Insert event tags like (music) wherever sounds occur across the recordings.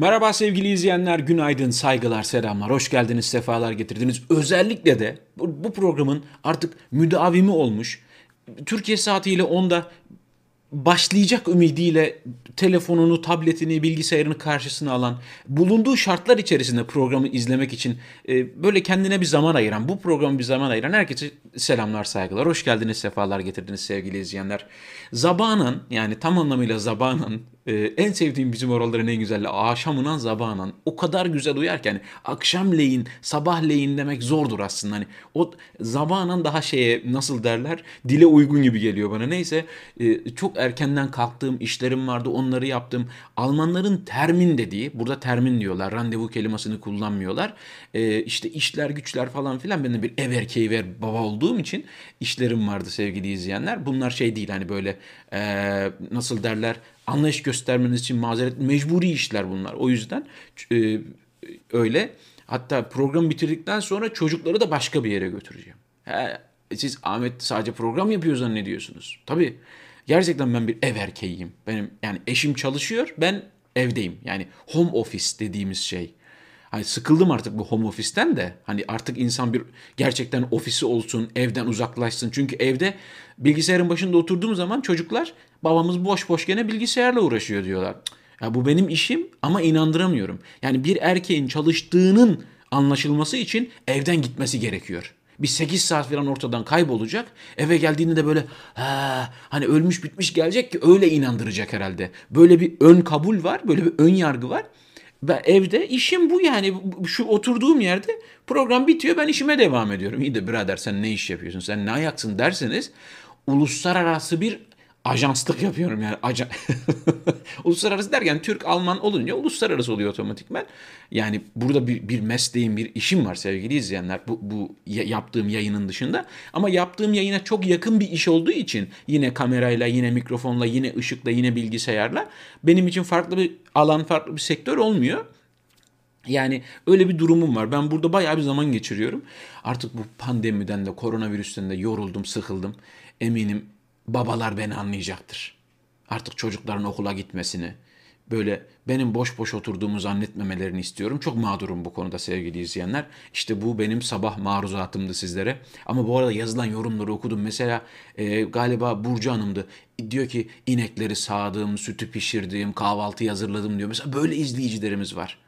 Merhaba sevgili izleyenler, günaydın, saygılar, selamlar, hoş geldiniz, sefalar getirdiniz. Özellikle de bu, programın artık müdavimi olmuş, Türkiye saatiyle 10'da başlayacak ümidiyle telefonunu, tabletini, bilgisayarını karşısına alan, bulunduğu şartlar içerisinde programı izlemek için e, böyle kendine bir zaman ayıran, bu programı bir zaman ayıran herkese selamlar, saygılar. Hoş geldiniz, sefalar getirdiniz sevgili izleyenler. Zabanan yani tam anlamıyla zabanan e, en sevdiğim bizim oraların en güzelli akşamınan zabanan o kadar güzel uyarken akşamleyin sabahleyin demek zordur aslında. Hani o zabanan daha şeye nasıl derler dile uygun gibi geliyor bana. Neyse e, çok erkenden kalktığım işlerim vardı onları yaptım. Almanların termin dediği burada termin diyorlar randevu kelimesini kullanmıyorlar. E, işte işler güçler falan filan ben de bir ev erkeği ver baba olduğum için işlerim vardı sevgili izleyenler. Bunlar şey değil hani böyle e, nasıl derler anlayış göstermeniz için mazeret mecburi işler bunlar. O yüzden e, öyle. Hatta program bitirdikten sonra çocukları da başka bir yere götüreceğim. He, siz Ahmet sadece program yapıyor zannediyorsunuz. Tabii gerçekten ben bir ev erkeğiyim. Benim yani eşim çalışıyor, ben evdeyim. Yani home office dediğimiz şey. Hani sıkıldım artık bu home office'ten de. Hani artık insan bir gerçekten ofisi olsun, evden uzaklaşsın. Çünkü evde bilgisayarın başında oturduğum zaman çocuklar babamız boş boş gene bilgisayarla uğraşıyor diyorlar. Ya bu benim işim ama inandıramıyorum. Yani bir erkeğin çalıştığının anlaşılması için evden gitmesi gerekiyor. Bir 8 saat falan ortadan kaybolacak. Eve geldiğinde de böyle ha, hani ölmüş bitmiş gelecek ki öyle inandıracak herhalde. Böyle bir ön kabul var, böyle bir ön yargı var. Ben evde işim bu yani şu oturduğum yerde program bitiyor ben işime devam ediyorum. İyi de birader sen ne iş yapıyorsun sen ne ayaksın derseniz uluslararası bir ajanslık yapıyorum yani. Ajan... (laughs) uluslararası derken Türk, Alman olunca uluslararası oluyor otomatikmen. Yani burada bir, bir mesleğim, bir işim var sevgili izleyenler bu, bu yaptığım yayının dışında. Ama yaptığım yayına çok yakın bir iş olduğu için yine kamerayla, yine mikrofonla, yine ışıkla, yine bilgisayarla benim için farklı bir alan, farklı bir sektör olmuyor. Yani öyle bir durumum var. Ben burada bayağı bir zaman geçiriyorum. Artık bu pandemiden de koronavirüsten de yoruldum, sıkıldım. Eminim babalar beni anlayacaktır. Artık çocukların okula gitmesini, böyle benim boş boş oturduğumu zannetmemelerini istiyorum. Çok mağdurum bu konuda sevgili izleyenler. İşte bu benim sabah maruzatımdı sizlere. Ama bu arada yazılan yorumları okudum. Mesela e, galiba Burcu Hanım'dı. Diyor ki inekleri sağdım, sütü pişirdim, kahvaltı hazırladım diyor. Mesela böyle izleyicilerimiz var.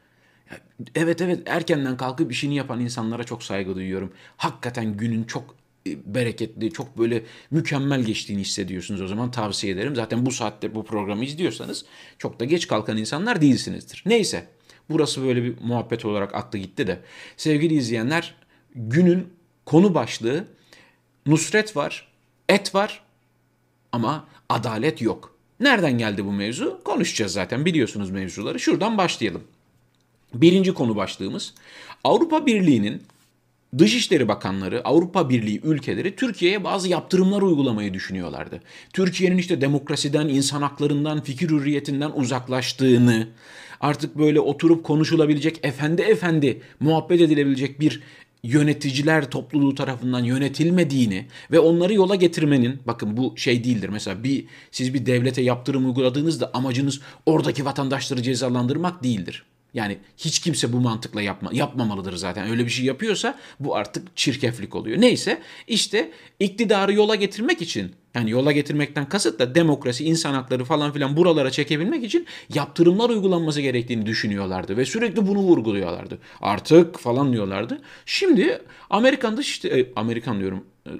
Evet evet erkenden kalkıp işini yapan insanlara çok saygı duyuyorum. Hakikaten günün çok bereketli, çok böyle mükemmel geçtiğini hissediyorsunuz o zaman tavsiye ederim. Zaten bu saatte bu programı izliyorsanız çok da geç kalkan insanlar değilsinizdir. Neyse burası böyle bir muhabbet olarak aklı gitti de. Sevgili izleyenler günün konu başlığı Nusret var, et var ama adalet yok. Nereden geldi bu mevzu? Konuşacağız zaten biliyorsunuz mevzuları. Şuradan başlayalım. Birinci konu başlığımız Avrupa Birliği'nin Dışişleri Bakanları, Avrupa Birliği ülkeleri Türkiye'ye bazı yaptırımlar uygulamayı düşünüyorlardı. Türkiye'nin işte demokrasiden, insan haklarından, fikir hürriyetinden uzaklaştığını, artık böyle oturup konuşulabilecek, efendi efendi muhabbet edilebilecek bir yöneticiler topluluğu tarafından yönetilmediğini ve onları yola getirmenin bakın bu şey değildir. Mesela bir siz bir devlete yaptırım uyguladığınızda amacınız oradaki vatandaşları cezalandırmak değildir. Yani hiç kimse bu mantıkla yapma, yapmamalıdır zaten. Öyle bir şey yapıyorsa bu artık çirkeflik oluyor. Neyse işte iktidarı yola getirmek için yani yola getirmekten kasıt da demokrasi, insan hakları falan filan buralara çekebilmek için yaptırımlar uygulanması gerektiğini düşünüyorlardı ve sürekli bunu vurguluyorlardı. Artık falan diyorlardı. Şimdi Amerikan Dışişleri, e, Amerikan diyorum e,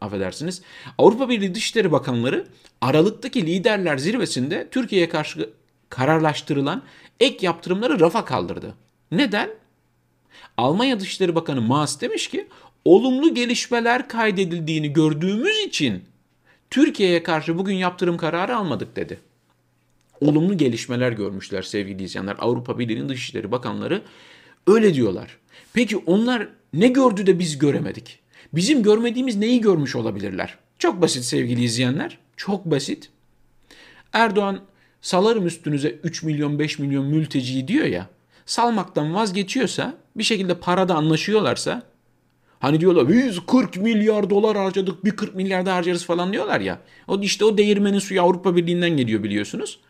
affedersiniz. Avrupa Birliği Dışişleri Bakanları Aralık'taki liderler zirvesinde Türkiye'ye karşı kararlaştırılan ek yaptırımları rafa kaldırdı. Neden? Almanya Dışişleri Bakanı Maas demiş ki olumlu gelişmeler kaydedildiğini gördüğümüz için Türkiye'ye karşı bugün yaptırım kararı almadık dedi. Olumlu gelişmeler görmüşler sevgili izleyenler. Avrupa Birliği'nin Dışişleri Bakanları öyle diyorlar. Peki onlar ne gördü de biz göremedik? Bizim görmediğimiz neyi görmüş olabilirler? Çok basit sevgili izleyenler. Çok basit. Erdoğan salarım üstünüze 3 milyon 5 milyon mülteci diyor ya. Salmaktan vazgeçiyorsa bir şekilde parada anlaşıyorlarsa hani diyorlar biz 40 milyar dolar harcadık bir 40 milyar da harcarız falan diyorlar ya. O işte o değirmenin suyu Avrupa Birliği'nden geliyor biliyorsunuz.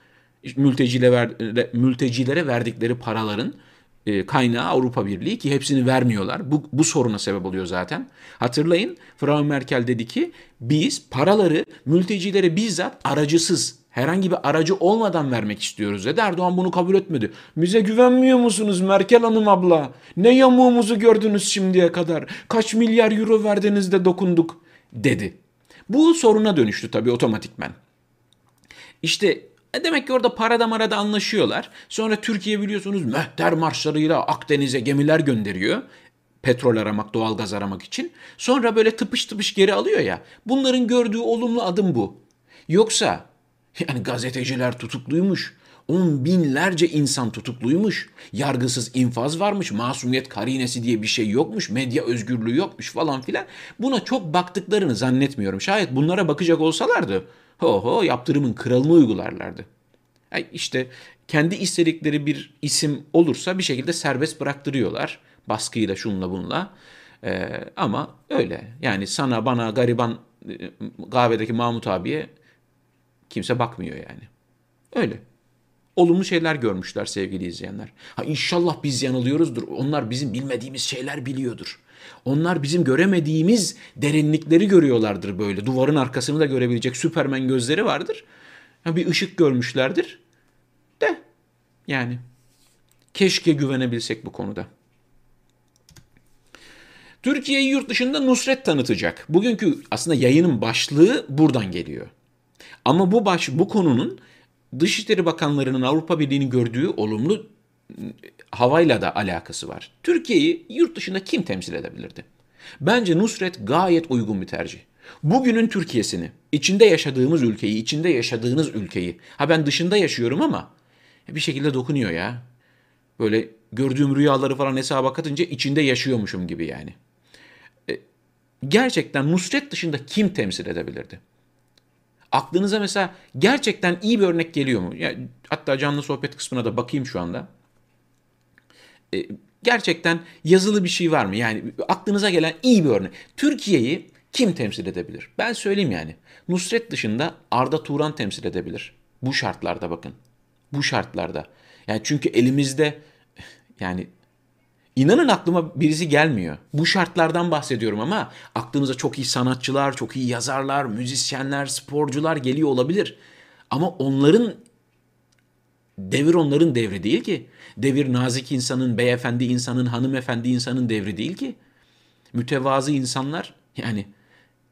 mültecilere, mültecilere verdikleri paraların e, kaynağı Avrupa Birliği ki hepsini vermiyorlar. Bu, bu soruna sebep oluyor zaten. Hatırlayın Frau Merkel dedi ki biz paraları mültecilere bizzat aracısız herhangi bir aracı olmadan vermek istiyoruz dedi. Erdoğan bunu kabul etmedi. Bize güvenmiyor musunuz Merkel Hanım abla? Ne yamuğumuzu gördünüz şimdiye kadar? Kaç milyar euro verdiniz de dokunduk dedi. Bu soruna dönüştü tabii otomatikmen. İşte e demek ki orada parada marada anlaşıyorlar. Sonra Türkiye biliyorsunuz mehter marşlarıyla Akdeniz'e gemiler gönderiyor. Petrol aramak, doğalgaz aramak için. Sonra böyle tıpış tıpış geri alıyor ya. Bunların gördüğü olumlu adım bu. Yoksa (laughs) yani gazeteciler tutukluymuş. On binlerce insan tutukluymuş. Yargısız infaz varmış. Masumiyet karinesi diye bir şey yokmuş. Medya özgürlüğü yokmuş falan filan. Buna çok baktıklarını zannetmiyorum. Şayet bunlara bakacak olsalardı ho yaptırımın kralını uygularlardı. Yani işte kendi istedikleri bir isim olursa bir şekilde serbest bıraktırıyorlar. Baskıyla şunla bunla. Ee, ama öyle. Yani sana bana gariban e, kahvedeki Mahmut abiye kimse bakmıyor yani. Öyle. Olumlu şeyler görmüşler sevgili izleyenler. Ha inşallah biz yanılıyoruzdur. Onlar bizim bilmediğimiz şeyler biliyordur. Onlar bizim göremediğimiz derinlikleri görüyorlardır böyle. Duvarın arkasını da görebilecek Süpermen gözleri vardır. Ya bir ışık görmüşlerdir. De yani keşke güvenebilsek bu konuda. Türkiye'yi yurt dışında Nusret tanıtacak. Bugünkü aslında yayının başlığı buradan geliyor. Ama bu baş bu konunun Dışişleri Bakanlarının Avrupa Birliği'nin gördüğü olumlu havayla da alakası var. Türkiye'yi yurt dışında kim temsil edebilirdi? Bence Nusret gayet uygun bir tercih. Bugünün Türkiye'sini, içinde yaşadığımız ülkeyi, içinde yaşadığınız ülkeyi. Ha ben dışında yaşıyorum ama bir şekilde dokunuyor ya. Böyle gördüğüm rüyaları falan hesaba katınca içinde yaşıyormuşum gibi yani. E, gerçekten Nusret dışında kim temsil edebilirdi? Aklınıza mesela gerçekten iyi bir örnek geliyor mu? Yani hatta canlı sohbet kısmına da bakayım şu anda. E, gerçekten yazılı bir şey var mı? Yani aklınıza gelen iyi bir örnek. Türkiye'yi kim temsil edebilir? Ben söyleyeyim yani. Nusret dışında Arda Turan temsil edebilir. Bu şartlarda bakın. Bu şartlarda. Yani çünkü elimizde yani inanın aklıma birisi gelmiyor. Bu şartlardan bahsediyorum ama aklınıza çok iyi sanatçılar, çok iyi yazarlar, müzisyenler, sporcular geliyor olabilir. Ama onların devir onların devri değil ki. Devir nazik insanın, beyefendi insanın, hanımefendi insanın devri değil ki. Mütevazı insanlar yani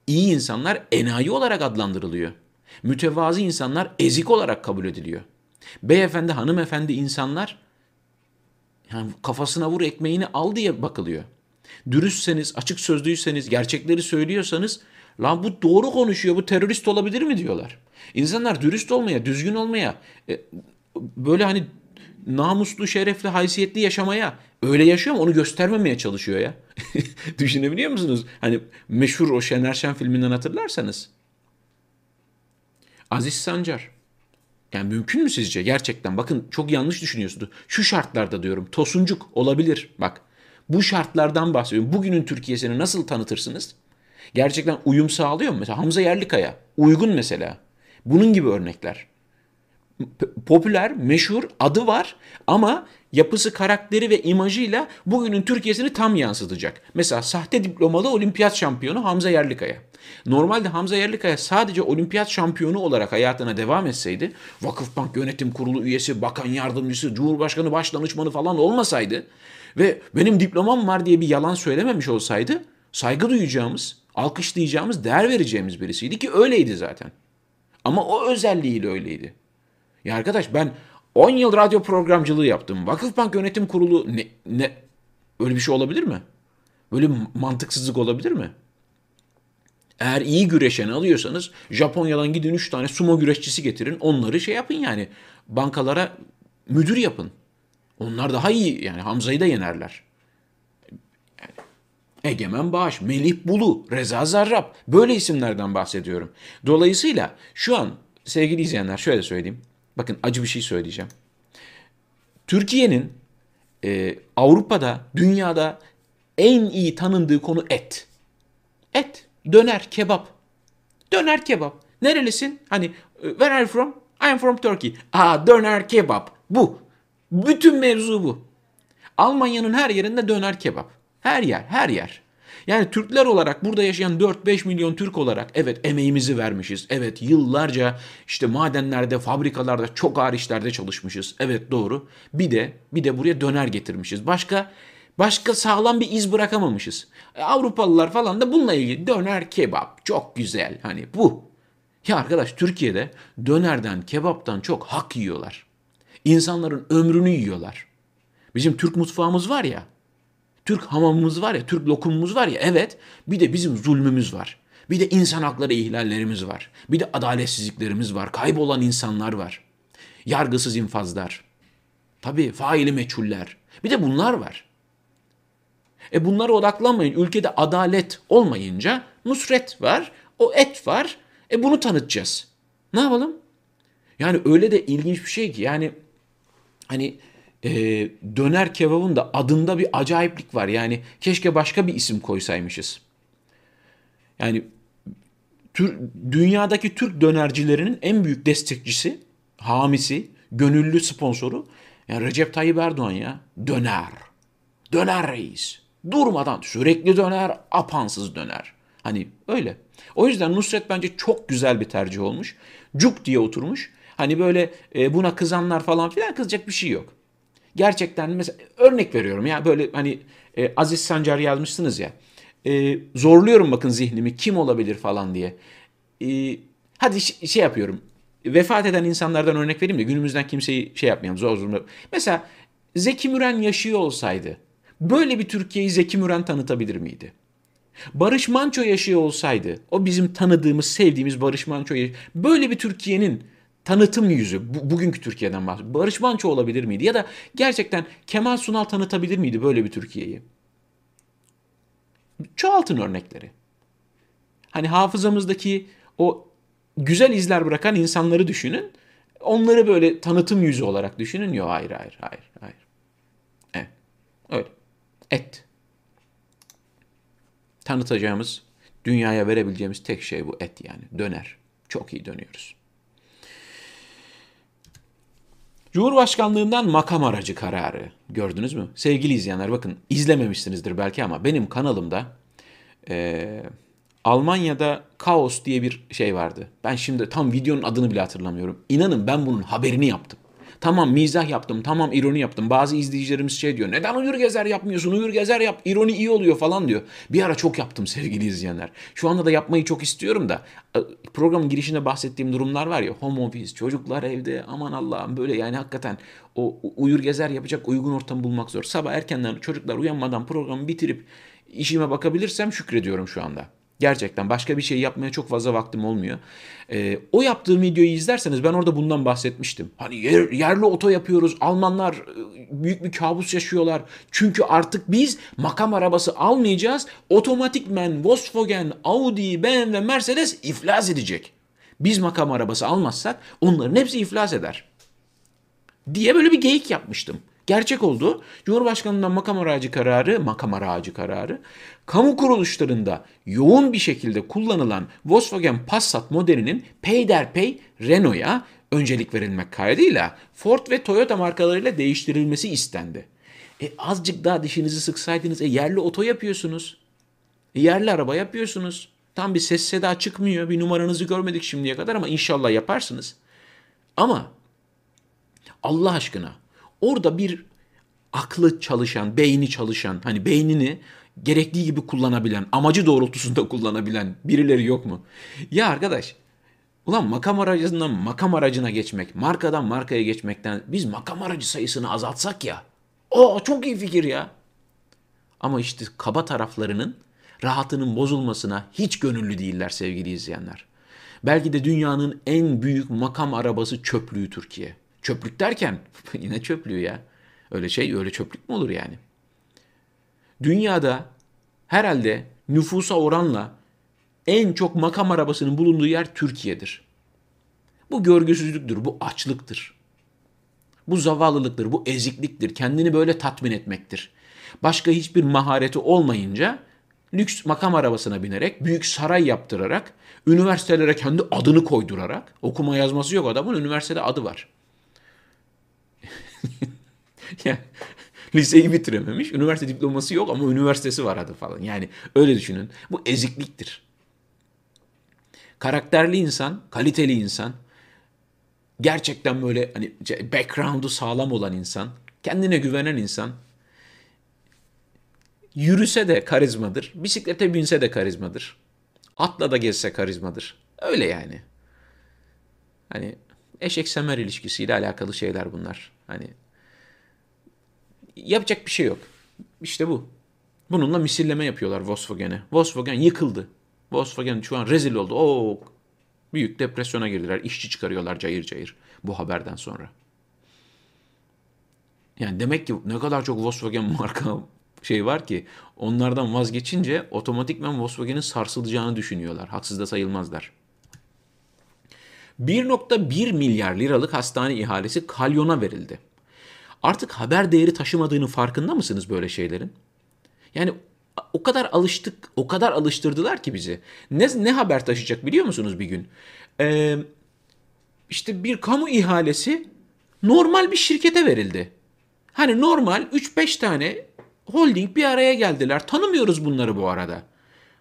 iyi insanlar enayi olarak adlandırılıyor. Mütevazı insanlar ezik olarak kabul ediliyor. Beyefendi, hanımefendi insanlar yani kafasına vur ekmeğini al diye bakılıyor. Dürüstseniz, açık sözlüyseniz, gerçekleri söylüyorsanız lan bu doğru konuşuyor, bu terörist olabilir mi diyorlar. İnsanlar dürüst olmaya, düzgün olmaya, e, böyle hani namuslu, şerefli, haysiyetli yaşamaya öyle yaşıyor mu onu göstermemeye çalışıyor ya. (laughs) Düşünebiliyor musunuz? Hani meşhur o Şener Şen filminden hatırlarsanız. Aziz Sancar. Yani mümkün mü sizce? Gerçekten bakın çok yanlış düşünüyorsunuz. Şu şartlarda diyorum tosuncuk olabilir bak. Bu şartlardan bahsediyorum. Bugünün Türkiye'sini nasıl tanıtırsınız? Gerçekten uyum sağlıyor mu? Mesela Hamza Yerlikaya uygun mesela. Bunun gibi örnekler popüler, meşhur, adı var ama yapısı, karakteri ve imajıyla bugünün Türkiye'sini tam yansıtacak. Mesela sahte diplomalı olimpiyat şampiyonu Hamza Yerlikaya. Normalde Hamza Yerlikaya sadece olimpiyat şampiyonu olarak hayatına devam etseydi, Vakıfbank Yönetim Kurulu üyesi, bakan yardımcısı, cumhurbaşkanı başdanışmanı falan olmasaydı ve benim diplomam var diye bir yalan söylememiş olsaydı saygı duyacağımız, alkışlayacağımız, değer vereceğimiz birisiydi ki öyleydi zaten. Ama o özelliğiyle öyleydi. Ya arkadaş ben 10 yıl radyo programcılığı yaptım. Vakıfbank Yönetim Kurulu ne, ne öyle bir şey olabilir mi? Böyle mantıksızlık olabilir mi? Eğer iyi güreşen alıyorsanız Japonya'dan gidin 3 tane sumo güreşçisi getirin. Onları şey yapın yani bankalara müdür yapın. Onlar daha iyi yani Hamza'yı da yenerler. Egemen Bağış, Melih Bulu, Reza Zarrab böyle isimlerden bahsediyorum. Dolayısıyla şu an sevgili izleyenler şöyle söyleyeyim. Bakın acı bir şey söyleyeceğim. Türkiye'nin e, Avrupa'da, dünyada en iyi tanındığı konu et. Et, döner, kebap. Döner kebap. Nerelisin? Hani where are you from? I'm from Turkey. Aa döner kebap. Bu. Bütün mevzu bu. Almanya'nın her yerinde döner kebap. Her yer, her yer. Yani Türkler olarak burada yaşayan 4-5 milyon Türk olarak evet emeğimizi vermişiz. Evet yıllarca işte madenlerde, fabrikalarda çok ağır işlerde çalışmışız. Evet doğru. Bir de bir de buraya döner getirmişiz. Başka başka sağlam bir iz bırakamamışız. E, Avrupalılar falan da bununla ilgili döner kebap çok güzel hani bu. Ya arkadaş Türkiye'de dönerden, kebaptan çok hak yiyorlar. İnsanların ömrünü yiyorlar. Bizim Türk mutfağımız var ya. Türk hamamımız var ya, Türk lokumumuz var ya evet. Bir de bizim zulmümüz var. Bir de insan hakları ihlallerimiz var. Bir de adaletsizliklerimiz var. Kaybolan insanlar var. Yargısız infazlar. Tabii faili meçhuller. Bir de bunlar var. E bunlara odaklanmayın. Ülkede adalet olmayınca nusret var, o et var. E bunu tanıtacağız. Ne yapalım? Yani öyle de ilginç bir şey ki yani hani e, döner kebabın da adında bir acayiplik var. Yani keşke başka bir isim koysaymışız. Yani tür, dünyadaki Türk dönercilerinin en büyük destekçisi, hamisi, gönüllü sponsoru yani Recep Tayyip Erdoğan ya. Döner. Döner reis. Durmadan sürekli döner, apansız döner. Hani öyle. O yüzden Nusret bence çok güzel bir tercih olmuş. Cuk diye oturmuş. Hani böyle e, buna kızanlar falan filan kızacak bir şey yok. Gerçekten mesela örnek veriyorum ya böyle hani e, Aziz Sancar yazmışsınız ya. E, zorluyorum bakın zihnimi kim olabilir falan diye. E, hadi şey yapıyorum. Vefat eden insanlardan örnek vereyim de günümüzden kimseyi şey yapmayalım zor zor. Mesela Zeki Müren yaşıyor olsaydı böyle bir Türkiye'yi Zeki Müren tanıtabilir miydi? Barış Manço yaşıyor olsaydı, o bizim tanıdığımız, sevdiğimiz Barış Manço'yu böyle bir Türkiye'nin tanıtım yüzü, bu, bugünkü Türkiye'den bahsediyorum. Barış Manço olabilir miydi? Ya da gerçekten Kemal Sunal tanıtabilir miydi böyle bir Türkiye'yi? Çoğaltın örnekleri. Hani hafızamızdaki o güzel izler bırakan insanları düşünün. Onları böyle tanıtım yüzü olarak düşünün. Yok hayır hayır hayır hayır. Evet. Öyle. Et. Tanıtacağımız, dünyaya verebileceğimiz tek şey bu et yani. Döner. Çok iyi dönüyoruz. Cumhurbaşkanlığından makam aracı kararı gördünüz mü? Sevgili izleyenler bakın izlememişsinizdir belki ama benim kanalımda e, Almanya'da kaos diye bir şey vardı. Ben şimdi tam videonun adını bile hatırlamıyorum. İnanın ben bunun haberini yaptım. Tamam mizah yaptım, tamam ironi yaptım. Bazı izleyicilerimiz şey diyor. Neden uyur gezer yapmıyorsun? Uyur gezer yap. ironi iyi oluyor falan diyor. Bir ara çok yaptım sevgili izleyenler. Şu anda da yapmayı çok istiyorum da. E, programın girişinde bahsettiğim durumlar var ya. Home office, çocuklar evde. Aman Allah'ım böyle yani hakikaten o uyur gezer yapacak uygun ortam bulmak zor. Sabah erkenden çocuklar uyanmadan programı bitirip işime bakabilirsem şükrediyorum şu anda. Gerçekten başka bir şey yapmaya çok fazla vaktim olmuyor. Ee, o yaptığım videoyu izlerseniz ben orada bundan bahsetmiştim. Hani yer, yerli oto yapıyoruz. Almanlar e, büyük bir kabus yaşıyorlar. Çünkü artık biz makam arabası almayacağız. Otomatikmen Volkswagen, Audi, BMW, Mercedes iflas edecek. Biz makam arabası almazsak onların hepsi iflas eder. Diye böyle bir geyik yapmıştım gerçek oldu. Cumhurbaşkanından makam aracı kararı, makam aracı kararı, kamu kuruluşlarında yoğun bir şekilde kullanılan Volkswagen Passat modelinin peyderpey Renault'a öncelik verilmek kaydıyla Ford ve Toyota markalarıyla değiştirilmesi istendi. E azıcık daha dişinizi sıksaydınız e yerli oto yapıyorsunuz. E yerli araba yapıyorsunuz. Tam bir ses seda çıkmıyor. Bir numaranızı görmedik şimdiye kadar ama inşallah yaparsınız. Ama Allah aşkına Orada bir aklı çalışan, beyni çalışan, hani beynini gerektiği gibi kullanabilen, amacı doğrultusunda kullanabilen birileri yok mu? Ya arkadaş, ulan makam aracından makam aracına geçmek, markadan markaya geçmekten biz makam aracı sayısını azaltsak ya. O çok iyi fikir ya. Ama işte kaba taraflarının rahatının bozulmasına hiç gönüllü değiller sevgili izleyenler. Belki de dünyanın en büyük makam arabası çöplüğü Türkiye. Çöplük derken (laughs) yine çöplüğü ya. Öyle şey öyle çöplük mü olur yani? Dünyada herhalde nüfusa oranla en çok makam arabasının bulunduğu yer Türkiye'dir. Bu görgüsüzlüktür, bu açlıktır. Bu zavallılıktır, bu ezikliktir. Kendini böyle tatmin etmektir. Başka hiçbir mahareti olmayınca lüks makam arabasına binerek, büyük saray yaptırarak, üniversitelere kendi adını koydurarak, okuma yazması yok adamın, üniversitede adı var. (laughs) yani, liseyi bitirememiş, üniversite diploması yok ama üniversitesi var adı falan. Yani öyle düşünün. Bu ezikliktir. Karakterli insan, kaliteli insan, gerçekten böyle hani background'u sağlam olan insan, kendine güvenen insan yürüse de karizmadır, bisiklete binse de karizmadır. Atla da gezse karizmadır. Öyle yani. Hani eşek semer ilişkisiyle alakalı şeyler bunlar. Hani yapacak bir şey yok. İşte bu. Bununla misilleme yapıyorlar Volkswagen'e. Volkswagen yıkıldı. Volkswagen şu an rezil oldu. O büyük depresyona girdiler. İşçi çıkarıyorlar cayır cayır bu haberden sonra. Yani demek ki ne kadar çok Volkswagen (laughs) marka şey var ki onlardan vazgeçince otomatikman Volkswagen'in sarsılacağını düşünüyorlar. Haksız da sayılmazlar. 1.1 milyar liralık hastane ihalesi Kalyon'a verildi. Artık haber değeri taşımadığını farkında mısınız böyle şeylerin? Yani o kadar alıştık, o kadar alıştırdılar ki bizi. Ne, ne haber taşıyacak biliyor musunuz bir gün? Ee, işte bir kamu ihalesi normal bir şirkete verildi. Hani normal 3-5 tane holding bir araya geldiler. Tanımıyoruz bunları bu arada.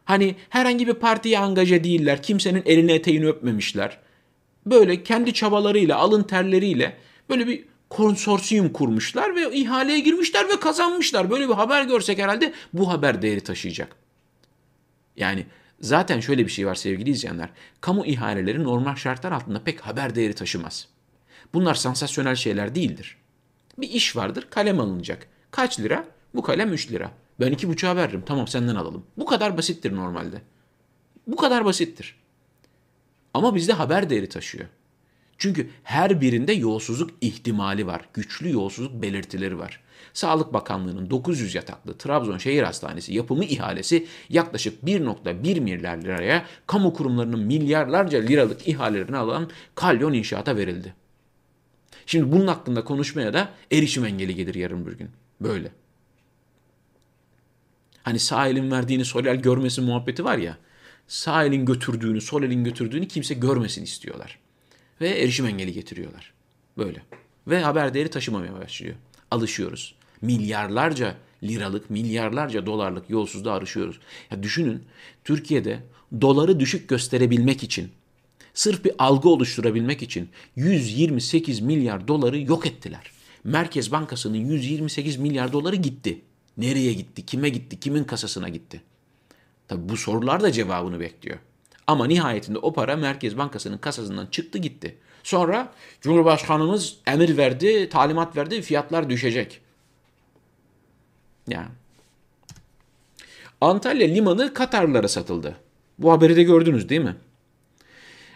Hani herhangi bir partiye angaje değiller. Kimsenin elini eteğini öpmemişler. Böyle kendi çabalarıyla, alın terleriyle böyle bir konsorsiyum kurmuşlar ve ihaleye girmişler ve kazanmışlar. Böyle bir haber görsek herhalde bu haber değeri taşıyacak. Yani zaten şöyle bir şey var sevgili izleyenler. Kamu ihaleleri normal şartlar altında pek haber değeri taşımaz. Bunlar sansasyonel şeyler değildir. Bir iş vardır, kalem alınacak. Kaç lira? Bu kalem 3 lira. Ben iki buçuğa veririm. Tamam senden alalım. Bu kadar basittir normalde. Bu kadar basittir. Ama bizde haber değeri taşıyor. Çünkü her birinde yolsuzluk ihtimali var. Güçlü yolsuzluk belirtileri var. Sağlık Bakanlığı'nın 900 yataklı Trabzon Şehir Hastanesi yapımı ihalesi yaklaşık 1.1 milyar liraya kamu kurumlarının milyarlarca liralık ihalelerini alan Kalyon İnşaat'a verildi. Şimdi bunun hakkında konuşmaya da erişim engeli gelir yarın bir gün. Böyle. Hani sağ elin verdiğini sol el görmesi muhabbeti var ya. Sağ elin götürdüğünü, sol elin götürdüğünü kimse görmesin istiyorlar. Ve erişim engeli getiriyorlar. Böyle. Ve haber değeri taşımamaya başlıyor. Alışıyoruz. Milyarlarca liralık, milyarlarca dolarlık yolsuzluğa arışıyoruz. Ya düşünün Türkiye'de doları düşük gösterebilmek için, sırf bir algı oluşturabilmek için 128 milyar doları yok ettiler. Merkez Bankası'nın 128 milyar doları gitti. Nereye gitti? Kime gitti? Kimin kasasına gitti? Tabi bu sorular da cevabını bekliyor. Ama nihayetinde o para Merkez Bankası'nın kasasından çıktı gitti. Sonra Cumhurbaşkanımız emir verdi, talimat verdi, fiyatlar düşecek. Yani. Antalya limanı Katarlılara satıldı. Bu haberi de gördünüz değil mi?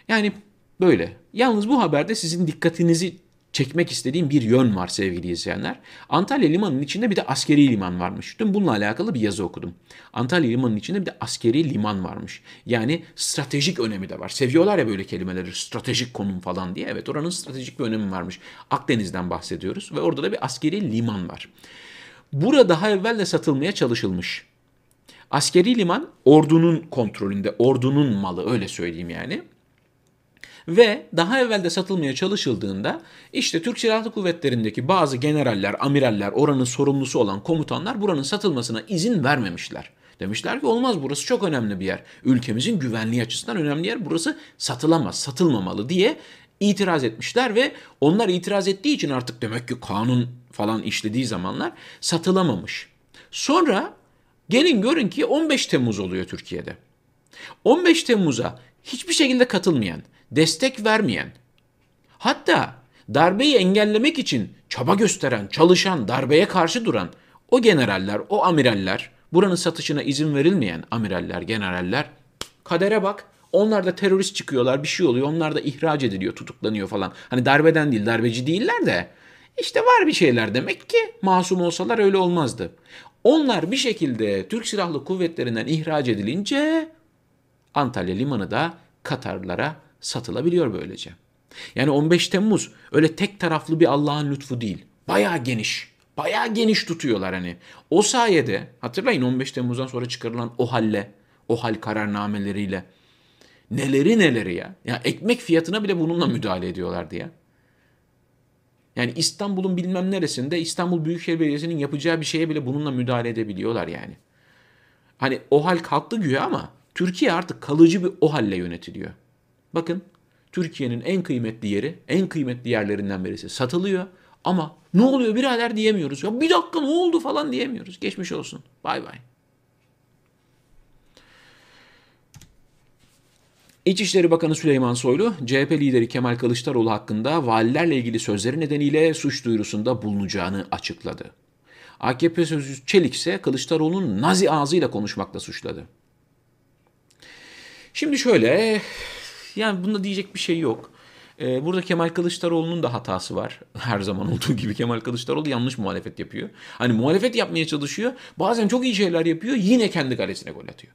Yani böyle. Yalnız bu haberde sizin dikkatinizi çekmek istediğim bir yön var sevgili izleyenler. Antalya Limanı'nın içinde bir de askeri liman varmış. Dün bununla alakalı bir yazı okudum. Antalya Limanı'nın içinde bir de askeri liman varmış. Yani stratejik önemi de var. Seviyorlar ya böyle kelimeleri stratejik konum falan diye. Evet oranın stratejik bir önemi varmış. Akdeniz'den bahsediyoruz ve orada da bir askeri liman var. Burada daha evvel de satılmaya çalışılmış. Askeri liman ordunun kontrolünde, ordunun malı öyle söyleyeyim yani. Ve daha evvel de satılmaya çalışıldığında işte Türk Silahlı Kuvvetleri'ndeki bazı generaller, amiraller, oranın sorumlusu olan komutanlar buranın satılmasına izin vermemişler. Demişler ki olmaz burası çok önemli bir yer. Ülkemizin güvenliği açısından önemli yer. Burası satılamaz, satılmamalı diye itiraz etmişler ve onlar itiraz ettiği için artık demek ki kanun falan işlediği zamanlar satılamamış. Sonra gelin görün ki 15 Temmuz oluyor Türkiye'de. 15 Temmuz'a hiçbir şekilde katılmayan, destek vermeyen, hatta darbeyi engellemek için çaba gösteren, çalışan, darbeye karşı duran o generaller, o amiraller, buranın satışına izin verilmeyen amiraller, generaller kadere bak. Onlar da terörist çıkıyorlar, bir şey oluyor. Onlar da ihraç ediliyor, tutuklanıyor falan. Hani darbeden değil, darbeci değiller de. İşte var bir şeyler demek ki masum olsalar öyle olmazdı. Onlar bir şekilde Türk Silahlı Kuvvetleri'nden ihraç edilince Antalya Limanı da Katarlılara satılabiliyor böylece. Yani 15 Temmuz öyle tek taraflı bir Allah'ın lütfu değil. Bayağı geniş. Bayağı geniş tutuyorlar hani. O sayede hatırlayın 15 Temmuz'dan sonra çıkarılan o halle, o hal kararnameleriyle neleri neleri ya. Ya ekmek fiyatına bile bununla müdahale ediyorlardı ya. Yani İstanbul'un bilmem neresinde İstanbul Büyükşehir Belediyesi'nin yapacağı bir şeye bile bununla müdahale edebiliyorlar yani. Hani o hal kalktı güya ama Türkiye artık kalıcı bir o halle yönetiliyor. Bakın Türkiye'nin en kıymetli yeri, en kıymetli yerlerinden birisi satılıyor. Ama ne oluyor birader diyemiyoruz. Ya bir dakika ne oldu falan diyemiyoruz. Geçmiş olsun. Bay bay. İçişleri Bakanı Süleyman Soylu, CHP lideri Kemal Kılıçdaroğlu hakkında valilerle ilgili sözleri nedeniyle suç duyurusunda bulunacağını açıkladı. AKP sözcüsü Çelik ise Kılıçdaroğlu'nun nazi ağzıyla konuşmakla suçladı. Şimdi şöyle, yani bunda diyecek bir şey yok. Ee, burada Kemal Kılıçdaroğlu'nun da hatası var. (laughs) Her zaman olduğu gibi Kemal Kılıçdaroğlu yanlış muhalefet yapıyor. Hani muhalefet yapmaya çalışıyor. Bazen çok iyi şeyler yapıyor. Yine kendi kalesine gol atıyor.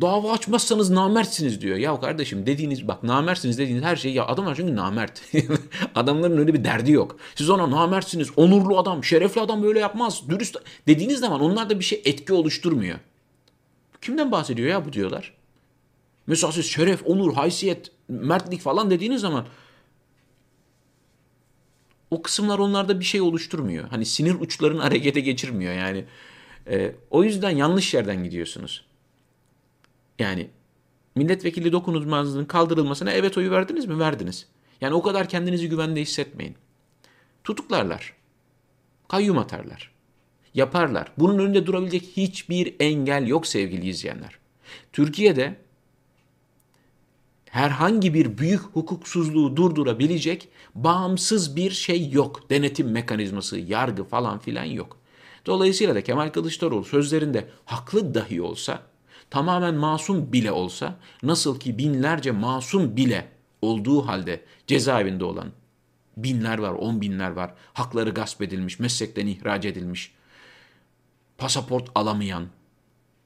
Dava açmazsanız namertsiniz diyor. Ya kardeşim dediğiniz bak namertsiniz dediğiniz her şey ya adamlar çünkü namert. (laughs) Adamların öyle bir derdi yok. Siz ona namertsiniz, onurlu adam, şerefli adam böyle yapmaz, dürüst dediğiniz zaman onlar da bir şey etki oluşturmuyor. Kimden bahsediyor ya bu diyorlar. Mesela siz şeref, onur, haysiyet, mertlik falan dediğiniz zaman o kısımlar onlarda bir şey oluşturmuyor. Hani sinir uçlarını (laughs) harekete geçirmiyor yani. E, o yüzden yanlış yerden gidiyorsunuz. Yani milletvekili dokunulmazlığının kaldırılmasına evet oyu verdiniz mi? Verdiniz. Yani o kadar kendinizi güvende hissetmeyin. Tutuklarlar. Kayyum atarlar. Yaparlar. Bunun önünde durabilecek hiçbir engel yok sevgili izleyenler. Türkiye'de herhangi bir büyük hukuksuzluğu durdurabilecek bağımsız bir şey yok. Denetim mekanizması, yargı falan filan yok. Dolayısıyla da Kemal Kılıçdaroğlu sözlerinde haklı dahi olsa, tamamen masum bile olsa, nasıl ki binlerce masum bile olduğu halde cezaevinde olan binler var, on binler var, hakları gasp edilmiş, meslekten ihraç edilmiş, pasaport alamayan,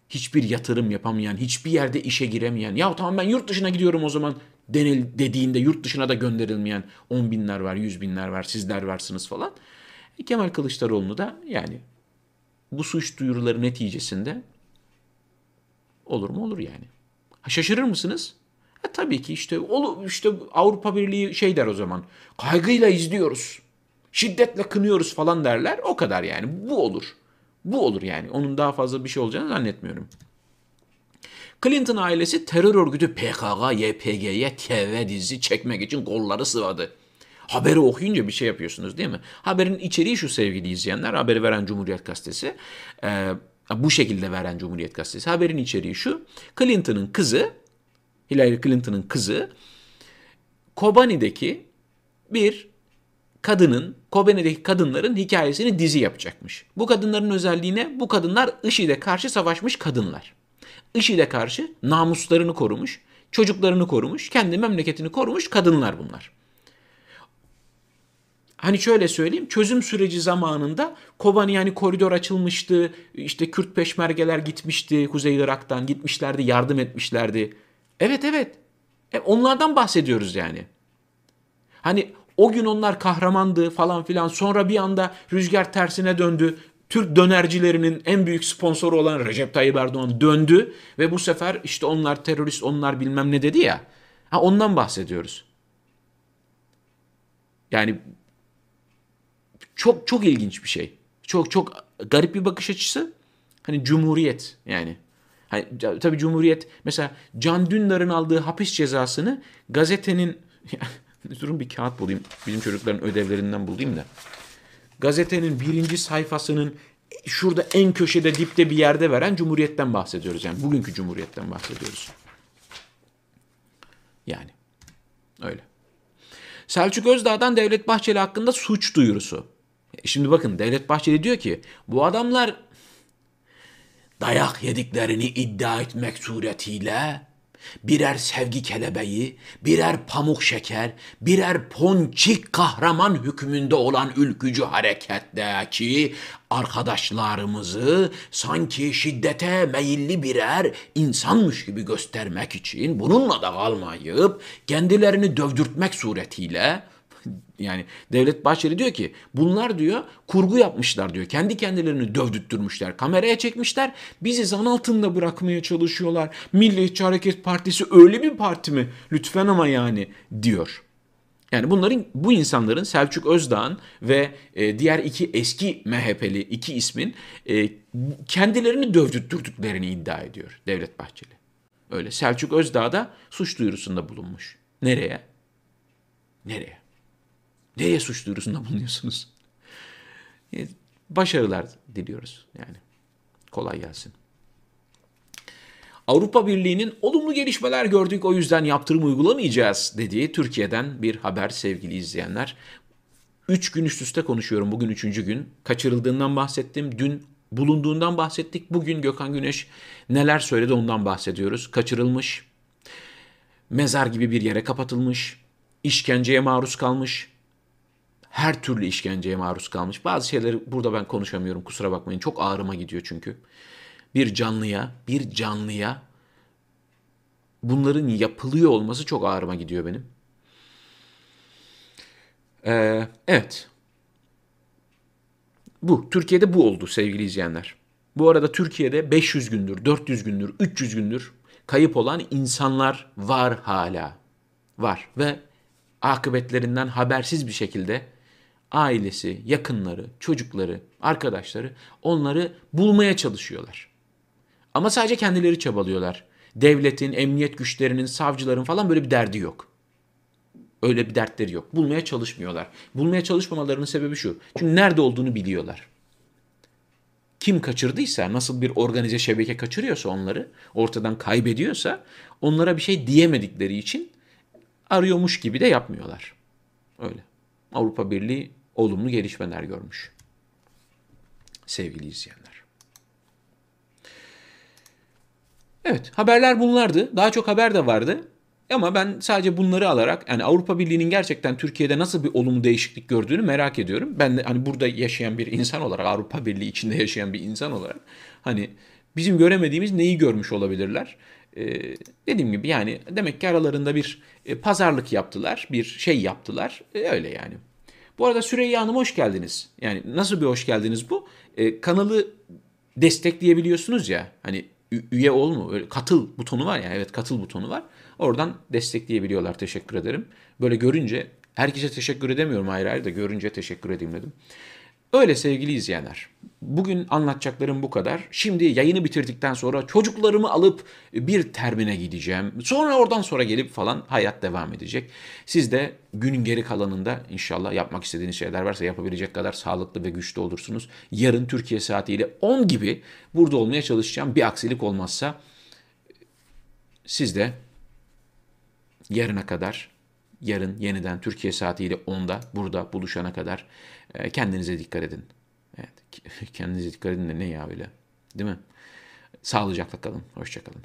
hiçbir yatırım yapamayan, hiçbir yerde işe giremeyen, ya tamam ben yurt dışına gidiyorum o zaman denil, dediğinde yurt dışına da gönderilmeyen on binler var, yüz binler var, sizler varsınız falan. E, Kemal Kılıçdaroğlu da yani bu suç duyuruları neticesinde olur mu olur yani. Ha, şaşırır mısınız? E, tabii ki işte olu, işte Avrupa Birliği şey der o zaman. Kaygıyla izliyoruz. Şiddetle kınıyoruz falan derler. O kadar yani. Bu olur. Bu olur yani. Onun daha fazla bir şey olacağını zannetmiyorum. Clinton ailesi terör örgütü PKK, YPG'ye TV dizisi çekmek için kolları sıvadı. Haberi okuyunca bir şey yapıyorsunuz değil mi? Haberin içeriği şu sevgili izleyenler. Haberi veren Cumhuriyet Gazetesi. Ee, bu şekilde veren Cumhuriyet Gazetesi. Haberin içeriği şu. Clinton'ın kızı, Hillary Clinton'ın kızı Kobani'deki bir kadının, Kobani'deki kadınların hikayesini dizi yapacakmış. Bu kadınların özelliğine bu kadınlar IŞİD'e karşı savaşmış kadınlar. IŞİD'e karşı namuslarını korumuş, çocuklarını korumuş, kendi memleketini korumuş kadınlar bunlar. Hani şöyle söyleyeyim çözüm süreci zamanında Kobani yani koridor açılmıştı. işte Kürt peşmergeler gitmişti Kuzey Irak'tan gitmişlerdi yardım etmişlerdi. Evet evet e, onlardan bahsediyoruz yani. Hani o gün onlar kahramandı falan filan sonra bir anda rüzgar tersine döndü. Türk dönercilerinin en büyük sponsoru olan Recep Tayyip Erdoğan döndü ve bu sefer işte onlar terörist onlar bilmem ne dedi ya. Ha ondan bahsediyoruz. Yani çok çok ilginç bir şey. Çok çok garip bir bakış açısı. Hani cumhuriyet yani. Hani, tabii cumhuriyet mesela Can Dündar'ın aldığı hapis cezasını gazetenin (laughs) durun bir kağıt bulayım. Bizim çocukların ödevlerinden bulayım da. Gazetenin birinci sayfasının şurada en köşede dipte bir yerde veren Cumhuriyet'ten bahsediyoruz. Yani bugünkü Cumhuriyet'ten bahsediyoruz. Yani öyle. Selçuk Özdağ'dan Devlet Bahçeli hakkında suç duyurusu. E, şimdi bakın Devlet Bahçeli diyor ki bu adamlar dayak yediklerini iddia etmek suretiyle birer sevgi kelebeği, birer pamuk şeker, birer ponçik kahraman hükmünde olan ülkücü hareketteki arkadaşlarımızı sanki şiddete meyilli birer insanmış gibi göstermek için bununla da kalmayıp kendilerini dövdürtmek suretiyle Yani Devlet Bahçeli diyor ki bunlar diyor kurgu yapmışlar diyor. Kendi kendilerini dövdüttürmüşler. Kameraya çekmişler. Bizi zan altında bırakmaya çalışıyorlar. Milliyetçi Hareket Partisi öyle bir parti mi? Lütfen ama yani diyor. Yani bunların bu insanların Selçuk Özdağ'ın ve e, diğer iki eski MHP'li iki ismin e, kendilerini dövdürttürdüklerini iddia ediyor Devlet Bahçeli. Öyle Selçuk Özdağ da suç duyurusunda bulunmuş. Nereye? Nereye? Nereye suç duyurusunda bulunuyorsunuz? E, başarılar diliyoruz yani. Kolay gelsin. Avrupa Birliği'nin olumlu gelişmeler gördük o yüzden yaptırım uygulamayacağız dediği Türkiye'den bir haber sevgili izleyenler. Üç gün üst üste konuşuyorum. Bugün üçüncü gün. Kaçırıldığından bahsettim. Dün bulunduğundan bahsettik. Bugün Gökhan Güneş neler söyledi ondan bahsediyoruz. Kaçırılmış, mezar gibi bir yere kapatılmış, işkenceye maruz kalmış, her türlü işkenceye maruz kalmış. Bazı şeyleri burada ben konuşamıyorum kusura bakmayın. Çok ağrıma gidiyor çünkü. Bir canlıya, bir canlıya bunların yapılıyor olması çok ağrıma gidiyor benim. Ee, evet. Bu. Türkiye'de bu oldu sevgili izleyenler. Bu arada Türkiye'de 500 gündür, 400 gündür, 300 gündür kayıp olan insanlar var hala. Var ve akıbetlerinden habersiz bir şekilde ailesi, yakınları, çocukları, arkadaşları onları bulmaya çalışıyorlar. Ama sadece kendileri çabalıyorlar. Devletin, emniyet güçlerinin, savcıların falan böyle bir derdi yok. Öyle bir dertleri yok. Bulmaya çalışmıyorlar. Bulmaya çalışmamalarının sebebi şu. Çünkü nerede olduğunu biliyorlar. Kim kaçırdıysa, nasıl bir organize şebeke kaçırıyorsa onları, ortadan kaybediyorsa onlara bir şey diyemedikleri için arıyormuş gibi de yapmıyorlar. Öyle. Avrupa Birliği olumlu gelişmeler görmüş. Sevgili izleyenler. Evet, haberler bunlardı. Daha çok haber de vardı. Ama ben sadece bunları alarak yani Avrupa Birliği'nin gerçekten Türkiye'de nasıl bir olumlu değişiklik gördüğünü merak ediyorum. Ben de hani burada yaşayan bir insan olarak, Avrupa Birliği içinde yaşayan bir insan olarak hani bizim göremediğimiz neyi görmüş olabilirler? Ee, dediğim gibi yani demek ki aralarında bir e, pazarlık yaptılar, bir şey yaptılar. E, öyle yani. Bu arada Süreyya Hanım hoş geldiniz. Yani nasıl bir hoş geldiniz bu? E, kanalı destekleyebiliyorsunuz ya. Hani üye olma, öyle katıl butonu var ya. Evet katıl butonu var. Oradan destekleyebiliyorlar. Teşekkür ederim. Böyle görünce herkese teşekkür edemiyorum ayrı ayrı da görünce teşekkür edeyim dedim. Öyle sevgili izleyenler. Bugün anlatacaklarım bu kadar. Şimdi yayını bitirdikten sonra çocuklarımı alıp bir termine gideceğim. Sonra oradan sonra gelip falan hayat devam edecek. Siz de günün geri kalanında inşallah yapmak istediğiniz şeyler varsa yapabilecek kadar sağlıklı ve güçlü olursunuz. Yarın Türkiye saatiyle 10 gibi burada olmaya çalışacağım. Bir aksilik olmazsa siz de yarına kadar yarın yeniden Türkiye saatiyle 10'da burada buluşana kadar kendinize dikkat edin. Evet, (laughs) kendinize dikkat edin de ne ya öyle değil mi? Sağlıcakla kalın. Hoşçakalın.